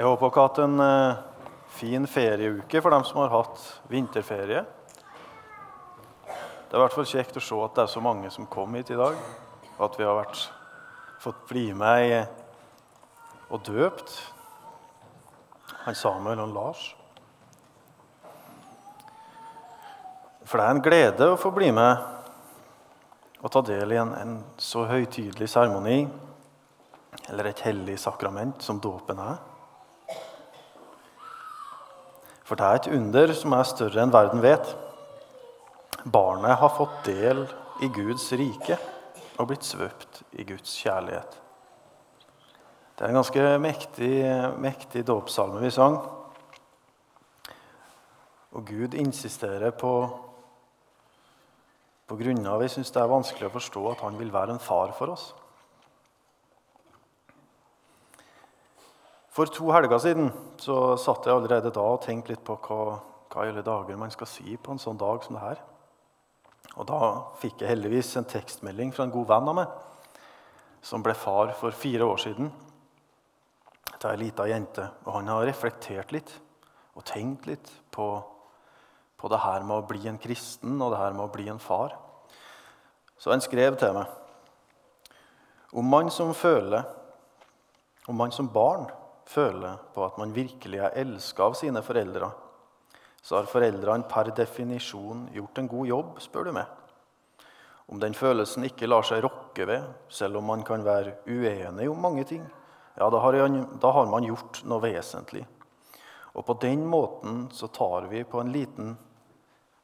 Jeg håper dere har hatt en eh, fin ferieuke for dem som har hatt vinterferie. Det er i hvert fall kjekt å se at det er så mange som kom hit i dag. Og at vi har vært, fått bli med og døpt han Samuel og Lars. For det er en glede å få bli med og ta del i en, en så høytidelig seremoni, eller et hellig sakrament, som dåpen er. For det er et under som er større enn verden vet. Barnet har fått del i Guds rike og blitt svøpt i Guds kjærlighet. Det er en ganske mektig, mektig dåpssalme vi sang. Og Gud insisterer på på grunn av vi syns det er vanskelig å forstå at han vil være en far for oss. For to helger siden så satt jeg allerede da og tenkte litt på hva, hva i alle dager man skal si på en sånn dag som det her. Og da fikk jeg heldigvis en tekstmelding fra en god venn av meg som ble far for fire år siden til ei lita jente. Og han har reflektert litt og tenkt litt på, på det her med å bli en kristen og det her med å bli en far. Så han skrev til meg om man som føler, om man som barn føler på at man virkelig er elska av sine foreldre, så har foreldrene per definisjon gjort en god jobb, spør du meg. Om den følelsen ikke lar seg rokke ved, selv om man kan være uenig om mange ting, ja, da har, da har man gjort noe vesentlig. Og på den måten så tar vi på en liten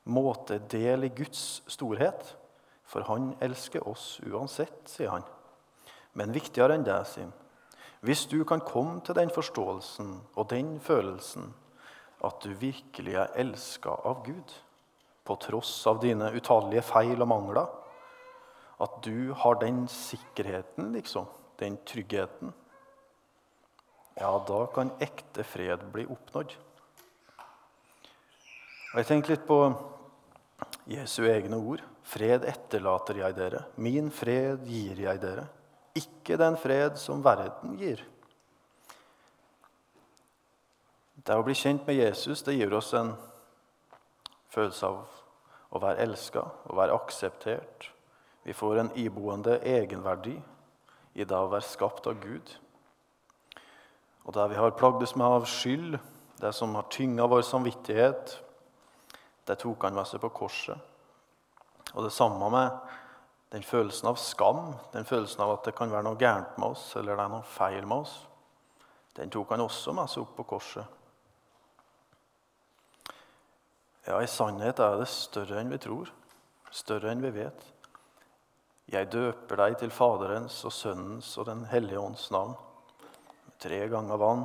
måte del i Guds storhet. For han elsker oss uansett, sier han. Men viktigere enn det, sier han. Hvis du kan komme til den forståelsen og den følelsen at du virkelig er elska av Gud, på tross av dine utallige feil og mangler, at du har den sikkerheten, liksom, den tryggheten, ja, da kan ekte fred bli oppnådd. Og Jeg tenkte litt på Jesu egne ord. Fred etterlater jeg dere, min fred gir jeg dere. Ikke den fred som verden gir. Det å bli kjent med Jesus det gir oss en følelse av å være elska, å være akseptert. Vi får en iboende egenverdi i det å være skapt av Gud. Og der vi har plagdes med av skyld, det som har tynga vår samvittighet, det tok han med seg på korset. Og det samme med den følelsen av skam, den følelsen av at det kan være noe gærent med oss, eller det er noe feil med oss. Den tok han også med seg opp på korset. Ja, i sannhet er det større enn vi tror, større enn vi vet. Jeg døper deg til Faderens og Sønnens og Den hellige ånds navn. Tre ganger vann.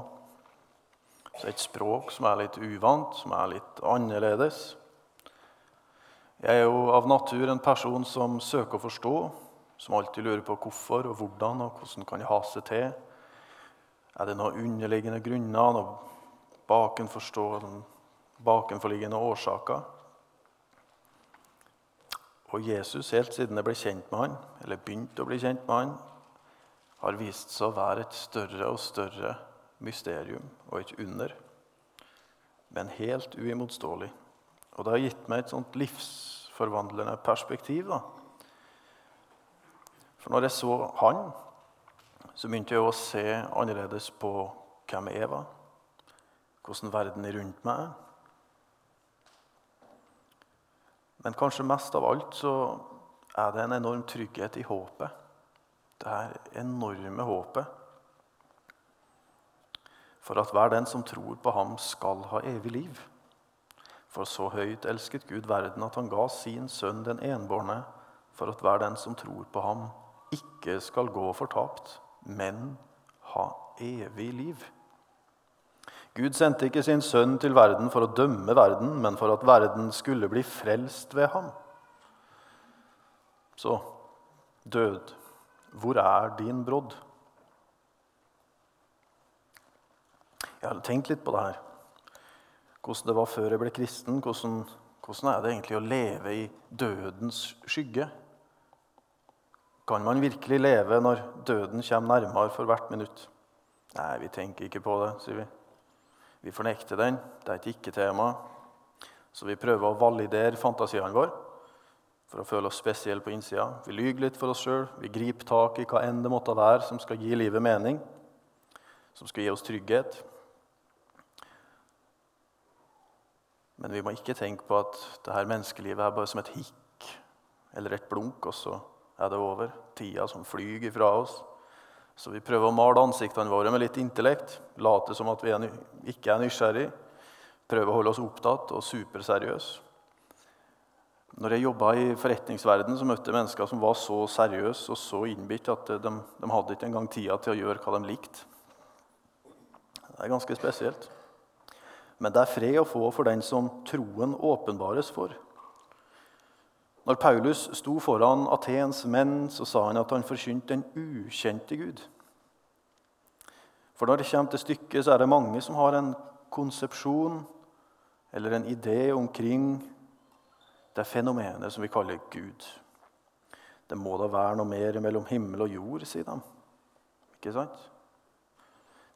Så et språk som er litt uvant, som er litt annerledes. Jeg er jo av natur en person som søker å forstå, som alltid lurer på hvorfor og hvordan og hvordan kan jeg ha seg til. Er det noen underliggende grunner, noen bakenforstå, bakenforliggende årsaker? Og Jesus, helt siden jeg ble kjent med han, eller begynte å bli kjent med han, har vist seg å være et større og større mysterium og et under. Men helt uimotståelig. Og det har gitt meg et sånt livsforvandlende perspektiv. da. For når jeg så han, så begynte jeg å se annerledes på hvem jeg var, hvordan verden rundt meg er. Men kanskje mest av alt så er det en enorm trygghet i håpet. Det her enorme håpet for at hver den som tror på ham, skal ha evig liv. For så høyt elsket Gud verden at han ga sin sønn den enbårne, for at hver den som tror på ham, ikke skal gå fortapt, men ha evig liv. Gud sendte ikke sin sønn til verden for å dømme verden, men for at verden skulle bli frelst ved ham. Så død, hvor er din brodd? Jeg har tenkt litt på det her hvordan det var før jeg ble kristen. Hvordan, hvordan er det egentlig å leve i dødens skygge? Kan man virkelig leve når døden kommer nærmere for hvert minutt? Nei, vi tenker ikke på det, sier vi. Vi fornekter den. Det er et ikke-tema. Så vi prøver å validere fantasiene våre for å føle oss spesielle på innsida. Vi lyver litt for oss sjøl. Vi griper tak i hva enn det måtte være som skal gi livet mening, som skal gi oss trygghet. Men vi må ikke tenke på at det her menneskelivet er bare som et hikk eller et blunk, og så er det over. Tida som flyr ifra oss. Så vi prøver å male ansiktene våre med litt intellekt, late som at vi er, ikke er nysgjerrig, prøve å holde oss opptatt og superseriøse. Når jeg jobba i forretningsverdenen, så møtte jeg mennesker som var så seriøse og så innbitt at de, de hadde ikke engang tida til å gjøre hva de likte. Det er ganske spesielt. Men det er fred å få for den som troen åpenbares for. Når Paulus sto foran Atens menn, så sa han at han forkynte den ukjente Gud. For når det kommer til stykket, så er det mange som har en konsepsjon eller en idé omkring det fenomenet som vi kaller Gud. Det må da være noe mer mellom himmel og jord, sier de. Ikke sant?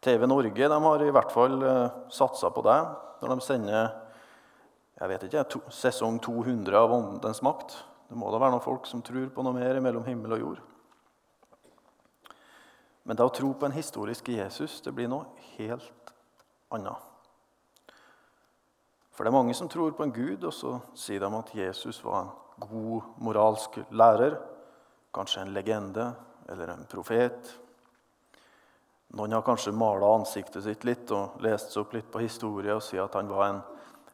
TV Norge de har i hvert fall uh, satsa på det når de sender jeg vet ikke, to, sesong 200 av Åndens makt. Det må da være noen folk som tror på noe mer mellom himmel og jord. Men det å tro på en historisk Jesus det blir noe helt annet. For det er mange som tror på en gud, og så sier de at Jesus var en god moralsk lærer. Kanskje en legende eller en profet. Noen har kanskje mala ansiktet sitt litt og lest seg opp litt på historie og sier at han var en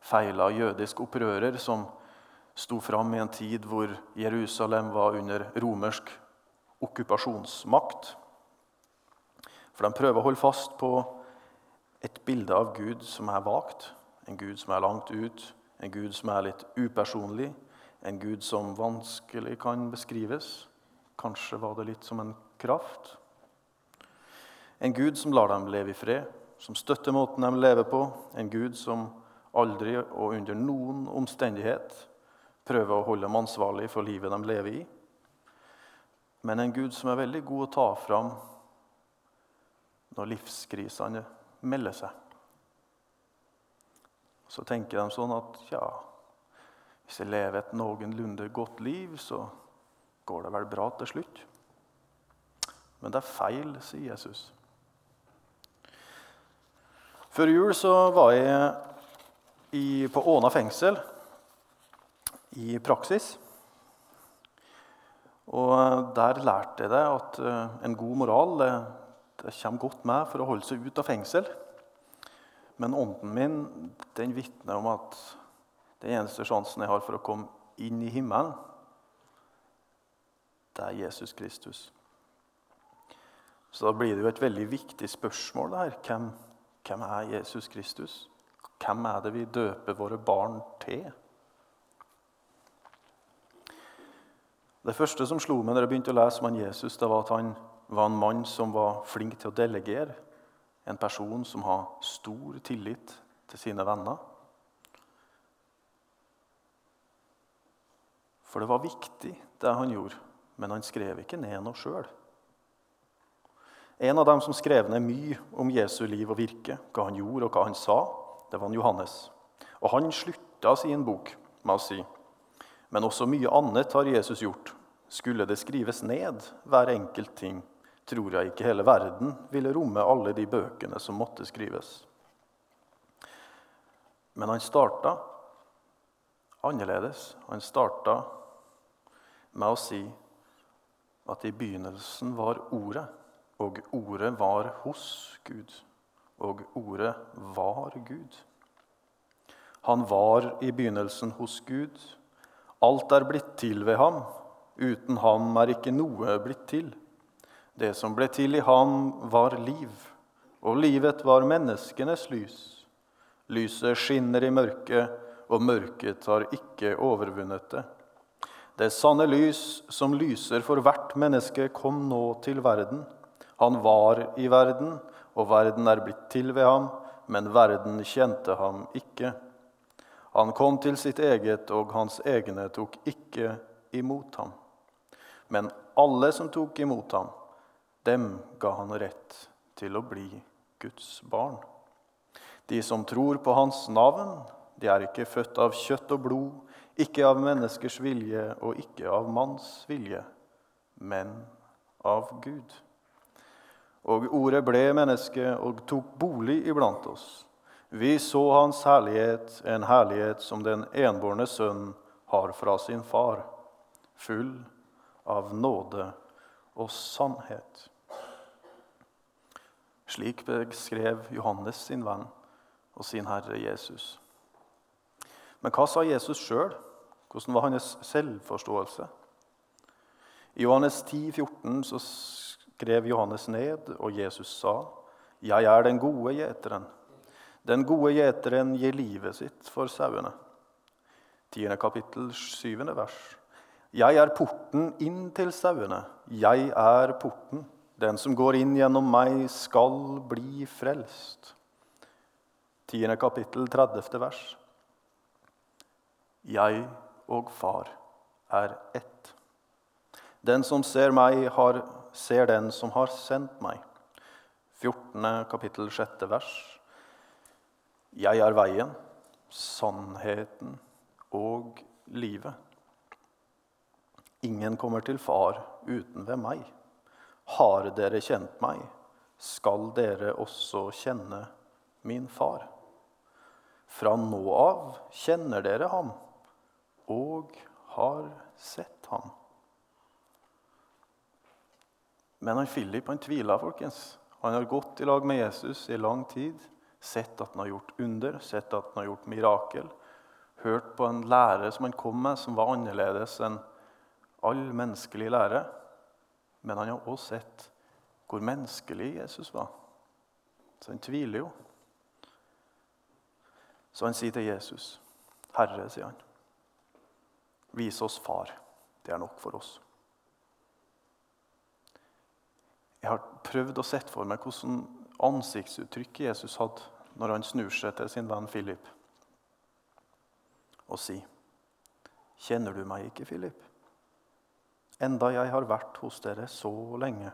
feila jødisk opprører som sto fram i en tid hvor Jerusalem var under romersk okkupasjonsmakt. For de prøver å holde fast på et bilde av Gud som er vagt en Gud som er langt ut, en Gud som er litt upersonlig, en Gud som vanskelig kan beskrives. Kanskje var det litt som en kraft. En Gud som lar dem leve i fred, som støtter måten de lever på. En Gud som aldri og under noen omstendighet prøver å holde dem ansvarlig for livet de lever i. Men en Gud som er veldig god å ta fram når livskrisene melder seg så tenker de sånn at ja, hvis jeg lever et noenlunde godt liv, så går det vel bra til slutt. Men det er feil, sier Jesus. Før jul så var jeg i, på Åna fengsel i praksis. Og der lærte jeg det at eh, en god moral det, det kommer godt med for å holde seg ut av fengsel. Men ånden min den vitner om at den eneste sjansen jeg har for å komme inn i himmelen, det er Jesus Kristus. Så da blir det jo et veldig viktig spørsmål der. Hvem, hvem er Jesus Kristus? Hvem er det vi døper våre barn til? Det første som slo meg når jeg begynte å lese om han Jesus, det var at han var en mann som var flink til å delegere. En person som har stor tillit til sine venner. For det var viktig, det han gjorde, men han skrev ikke ned noe sjøl. En av dem som skrev ned mye om Jesu liv og virke, hva han gjorde og hva han sa, det var Johannes. Og han slutta sin bok med å si men også mye annet har Jesus gjort. Skulle det skrives ned, hver enkelt ting, tror jeg ikke hele verden ville romme alle de bøkene som måtte skrives. Men han starta annerledes. Han starta med å si at i begynnelsen var Ordet, og Ordet var hos Gud, og Ordet var Gud. Han var i begynnelsen hos Gud. Alt er blitt til ved ham. Uten ham er ikke noe blitt til. Det som ble til i ham, var liv, og livet var menneskenes lys. Lyset skinner i mørket, og mørket har ikke overvunnet det. Det sanne lys som lyser for hvert menneske, kom nå til verden. Han var i verden, og verden er blitt til ved ham, men verden kjente ham ikke. Han kom til sitt eget, og hans egne tok ikke imot ham. Men alle som tok imot ham, dem ga han rett til å bli Guds barn. De som tror på Hans navn, de er ikke født av kjøtt og blod, ikke av menneskers vilje og ikke av manns vilje, men av Gud. Og ordet ble menneske og tok bolig iblant oss. Vi så hans herlighet, en herlighet som den enbårne sønn har fra sin far, full av nåde og sannhet. Slik beskrev Johannes sin venn og sin Herre Jesus. Men hva sa Jesus sjøl? Hvordan var hans selvforståelse? I Johannes 10, 14 så skrev Johannes ned, og Jesus sa, 'Jeg er den gode gjeteren.' Den gode gjeteren gir livet sitt for sauene. Tiende kapittel, syvende vers. Jeg er porten inn til sauene. Jeg er porten. Den som går inn gjennom meg, skal bli frelst. Tiende kapittel, 30. vers. Jeg og Far er ett. Den som ser meg, har, ser den som har sendt meg. 14. kapittel 6. vers. Jeg er veien, sannheten og livet. Ingen kommer til Far uten ved meg. Har dere kjent meg, skal dere også kjenne min far. Fra nå av kjenner dere ham og har sett ham. Men han Philip han tviler, folkens. Han har gått i lag med Jesus i lang tid. Sett at han har gjort under, sett at han har gjort mirakel. Hørt på en lære som han kom med, som var annerledes enn all menneskelig lære. Men han har også sett hvor menneskelig Jesus var. Så han tviler jo. Så han sier til Jesus, 'Herre', sier han. Vis oss Far. Det er nok for oss. Jeg har prøvd å sette for meg hvordan ansiktsuttrykket Jesus hadde når han snur seg til sin venn Philip og sier, 'Kjenner du meg ikke, Philip?' Enda jeg har vært hos dere så lenge.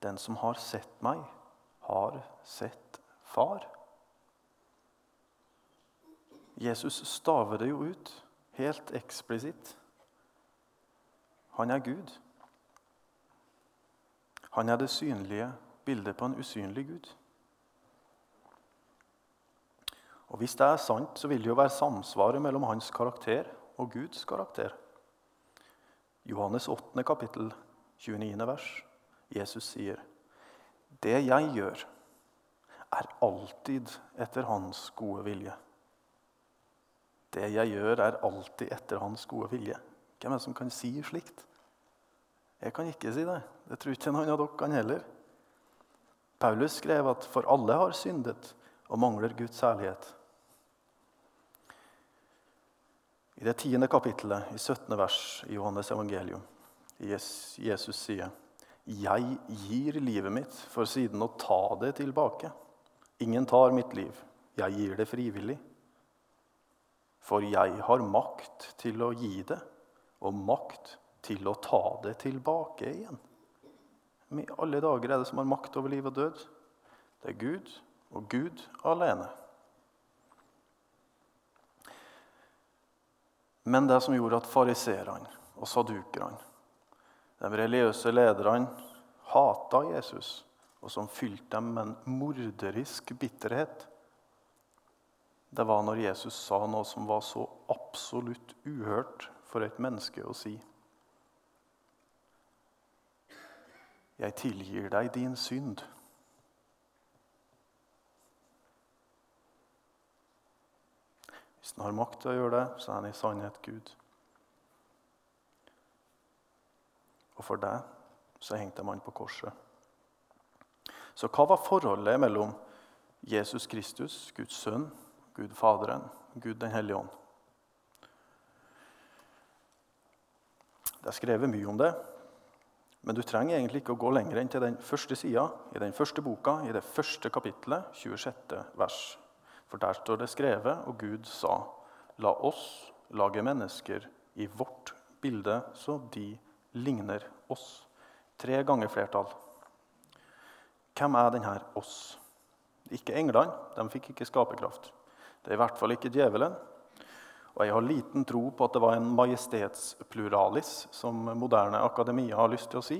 Den som har sett meg, har sett Far. Jesus staver det jo ut helt eksplisitt. Han er Gud. Han er det synlige bildet på en usynlig Gud. Og Hvis det er sant, så vil det jo være samsvaret mellom hans karakter og Guds karakter. Johannes 8. kapittel, 29. vers. Jesus sier, 'Det jeg gjør, er alltid etter Hans gode vilje.' Det jeg gjør, er alltid etter Hans gode vilje. Hvem er det som kan si slikt? Jeg kan ikke si det. Det tror ikke noen av dere kan heller. Paulus skrev at 'for alle har syndet og mangler Guds herlighet'. I det tiende kapittelet, i 17. vers i Johannes evangelium, Jesus sier 'Jeg gir livet mitt for siden å ta det tilbake'. Ingen tar mitt liv. Jeg gir det frivillig. For jeg har makt til å gi det, og makt til å ta det tilbake igjen. I alle dager er det som har makt over liv og død. Det er Gud og Gud alene. Men det som gjorde at fariserene og sadukerne, de religiøse lederne, hata Jesus, og som fylte dem med en morderisk bitterhet, det var når Jesus sa noe som var så absolutt uhørt for et menneske å si. Jeg tilgir deg din synd. Hvis han har makt til å gjøre det, så er han i sannhet Gud. Og for deg så hengte man på korset. Så hva var forholdet mellom Jesus Kristus, Guds sønn, Gud Faderen, Gud den hellige ånd. Det er skrevet mye om det, men du trenger egentlig ikke å gå lenger enn til den første sida i den første boka, i det første kapittelet, 26. vers. For der står det skrevet, og Gud sa, la oss lage mennesker i vårt bilde, så de ligner oss. Tre ganger flertall. Hvem er denne oss? Ikke englene. De fikk ikke skaperkraft. Det er i hvert fall ikke djevelen. Og jeg har liten tro på at det var en majestetspluralis, som moderne akademia har lyst til å si.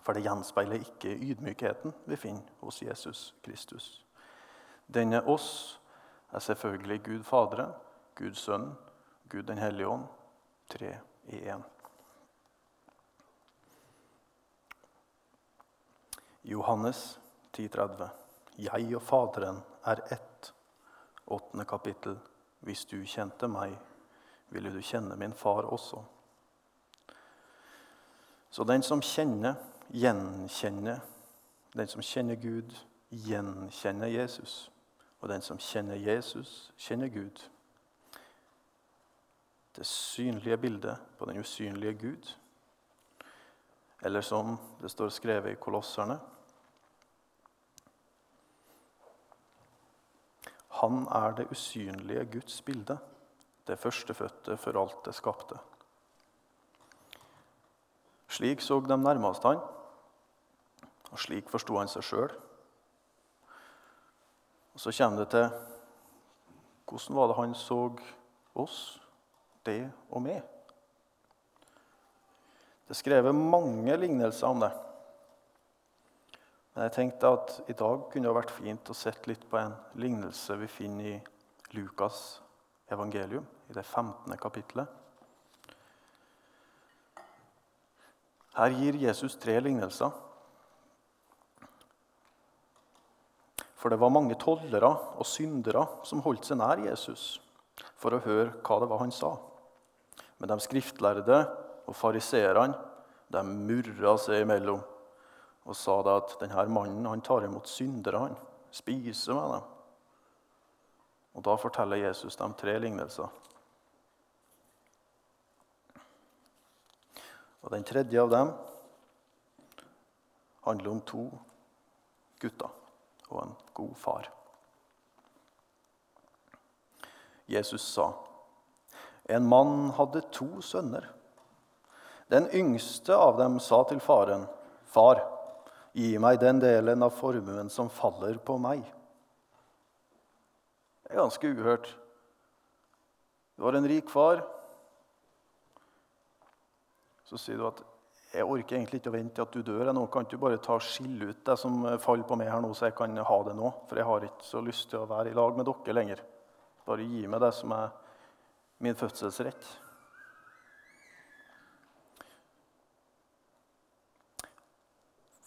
For det gjenspeiler ikke ydmykheten vi finner hos Jesus Kristus. Denne oss er selvfølgelig Gud Faderen, Gud Sønnen, Gud den hellige ånd, tre i én. Johannes 10,30. Jeg og Faderen er ett. Åttende kapittel. Hvis du kjente meg, ville du kjenne min far også. Så den som kjenner, gjenkjenner. Den som kjenner Gud, gjenkjenner Jesus. Og den som kjenner Jesus, kjenner Gud. Det synlige bildet på den usynlige Gud. Eller som det står skrevet i Kolosserne Han er det usynlige Guds bilde, det førstefødte for alt det skapte. Slik så de nærmest han, og slik forsto han seg sjøl. Og Så kommer det til hvordan var det han så oss, det og meg? Det er skrevet mange lignelser om det. Men jeg tenkte at i dag kunne det vært fint å sette litt på en lignelse vi finner i Lukas evangelium, i det 15. kapittelet. Her gir Jesus tre lignelser. For det var mange tollere og syndere som holdt seg nær Jesus for å høre hva det var han sa. Men de skriftlærde og fariseerne murra seg imellom og sa da at denne mannen han tar imot syndere. Han spiser med dem. Og Da forteller Jesus dem tre lignelser. Og Den tredje av dem handler om to gutter og en god far. Jesus sa, en mann hadde to sønner. Den yngste av dem sa til faren, 'Far' Gi meg den delen av formuen som faller på meg. Det er ganske uhørt. Du har en rik far. Så sier du at 'jeg orker egentlig ikke å vente til at du dør. Nå kan du bare ta skille ut det som faller på meg her nå, så jeg kan ha det nå.' 'For jeg har ikke så lyst til å være i lag med dere lenger.' 'Bare gi meg det som er min fødselsrett.'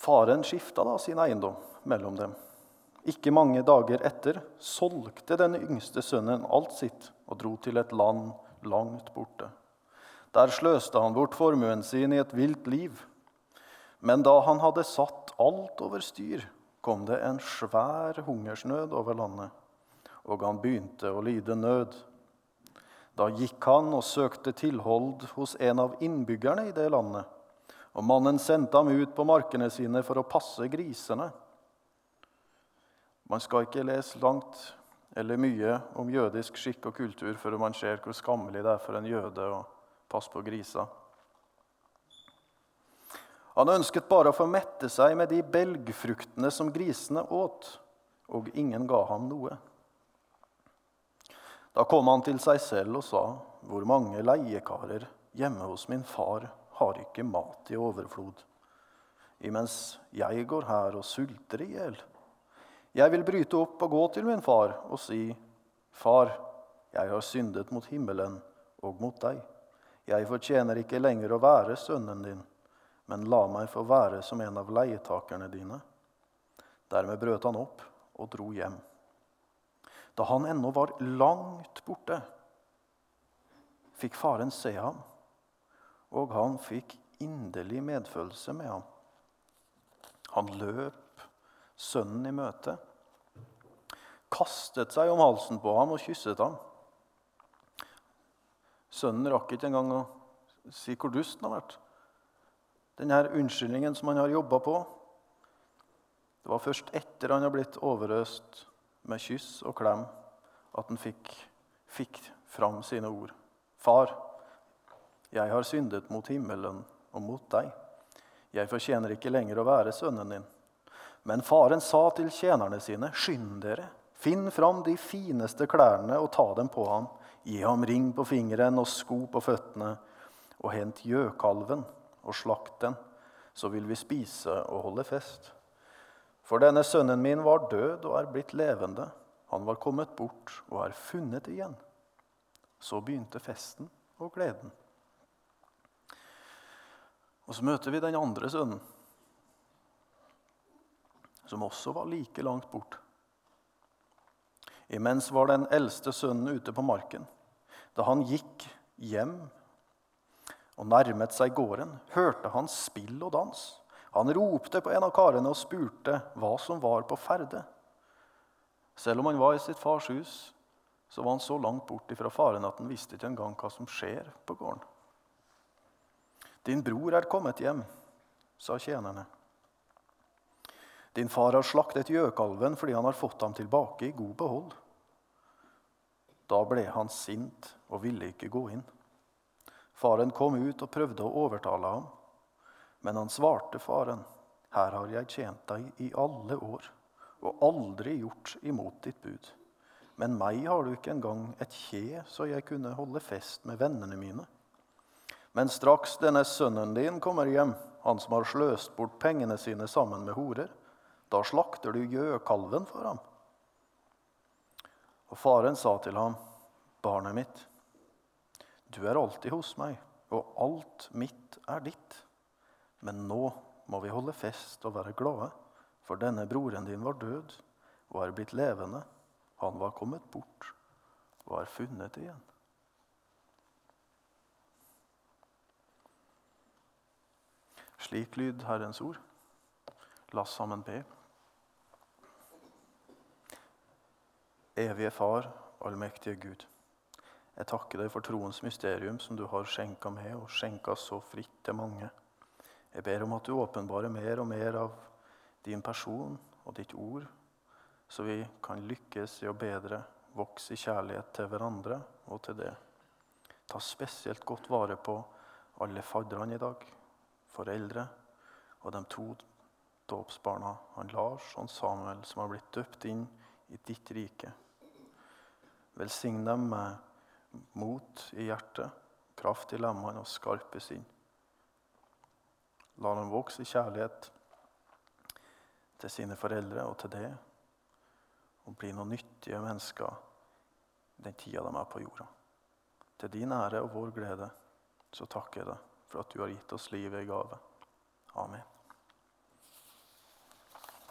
Faren skifta da sin eiendom mellom dem. Ikke mange dager etter solgte den yngste sønnen alt sitt og dro til et land langt borte. Der sløste han bort formuen sin i et vilt liv. Men da han hadde satt alt over styr, kom det en svær hungersnød over landet, og han begynte å lide nød. Da gikk han og søkte tilhold hos en av innbyggerne i det landet og mannen sendte ham ut på markene sine for å passe grisene. Man skal ikke lese langt eller mye om jødisk skikk og kultur før man ser hvor skammelig det er for en jøde å passe på griser. Han ønsket bare å få mette seg med de belgfruktene som grisene åt, og ingen ga ham noe. Da kom han til seg selv og sa, 'Hvor mange leiekarer hjemme hos min far' har ikke mat i overflod, imens jeg går her og sulter i hjel. Jeg vil bryte opp og gå til min far og si, Far, jeg har syndet mot himmelen og mot deg. Jeg fortjener ikke lenger å være sønnen din, men la meg få være som en av leietakerne dine. Dermed brøt han opp og dro hjem. Da han ennå var langt borte, fikk faren se ham og han fikk inderlig medfølelse med ham. Han løp sønnen i møte, kastet seg om halsen på ham og kysset ham. Sønnen rakk ikke engang å si hvor dust han har vært. Denne unnskyldningen som han har jobba på, det var først etter han har blitt overøst med kyss og klem, at han fikk, fikk fram sine ord. Far, 'Jeg har syndet mot himmelen og mot deg.' 'Jeg fortjener ikke lenger å være sønnen din.' Men faren sa til tjenerne sine, skynd dere, finn fram de fineste klærne og ta dem på ham. Gi ham ring på fingeren og sko på føttene, og hent gjøkalven og slakt den, så vil vi spise og holde fest. For denne sønnen min var død og er blitt levende. Han var kommet bort og er funnet igjen. Så begynte festen og gleden. Og så møter vi den andre sønnen, som også var like langt bort. Imens var den eldste sønnen ute på marken. Da han gikk hjem og nærmet seg gården, hørte han spill og dans. Han ropte på en av karene og spurte hva som var på ferde. Selv om han var i sitt fars hus, så var han så langt bort fra faren at han visste ikke engang hva som skjer på gården. Din bror er kommet hjem, sa tjenerne. Din far har slaktet gjøkalven fordi han har fått ham tilbake i god behold. Da ble han sint og ville ikke gå inn. Faren kom ut og prøvde å overtale ham, men han svarte faren, her har jeg tjent deg i alle år og aldri gjort imot ditt bud. Men meg har du ikke engang et kje så jeg kunne holde fest med vennene mine. Men straks denne sønnen din kommer hjem, han som har sløst bort pengene sine sammen med horer, da slakter du gjøkalven for ham. Og faren sa til ham, barnet mitt, du er alltid hos meg, og alt mitt er ditt. Men nå må vi holde fest og være glade, for denne broren din var død og er blitt levende. Han var kommet bort og er funnet igjen. Slik lyd Herrens ord. La oss sammen be. Evige Far, allmektige Gud. Jeg takker deg for troens mysterium som du har skjenka med, og skjenka så fritt til mange. Jeg ber om at du åpenbarer mer og mer av din person og ditt ord, så vi kan lykkes i å bedre vokse i kjærlighet til hverandre og til det. Ta spesielt godt vare på alle fadderne i dag foreldre og de to dåpsbarna, han Lars og Samuel, som har blitt døpt inn i ditt rike. Velsign dem med mot i hjertet, kraft i lemmene og skarpe sinn. La dem vokse i kjærlighet til sine foreldre og til deg, og bli noen nyttige mennesker den tida de er på jorda. Til din ære og vår glede så takker jeg deg for at du har gitt oss livet i gave. Amen.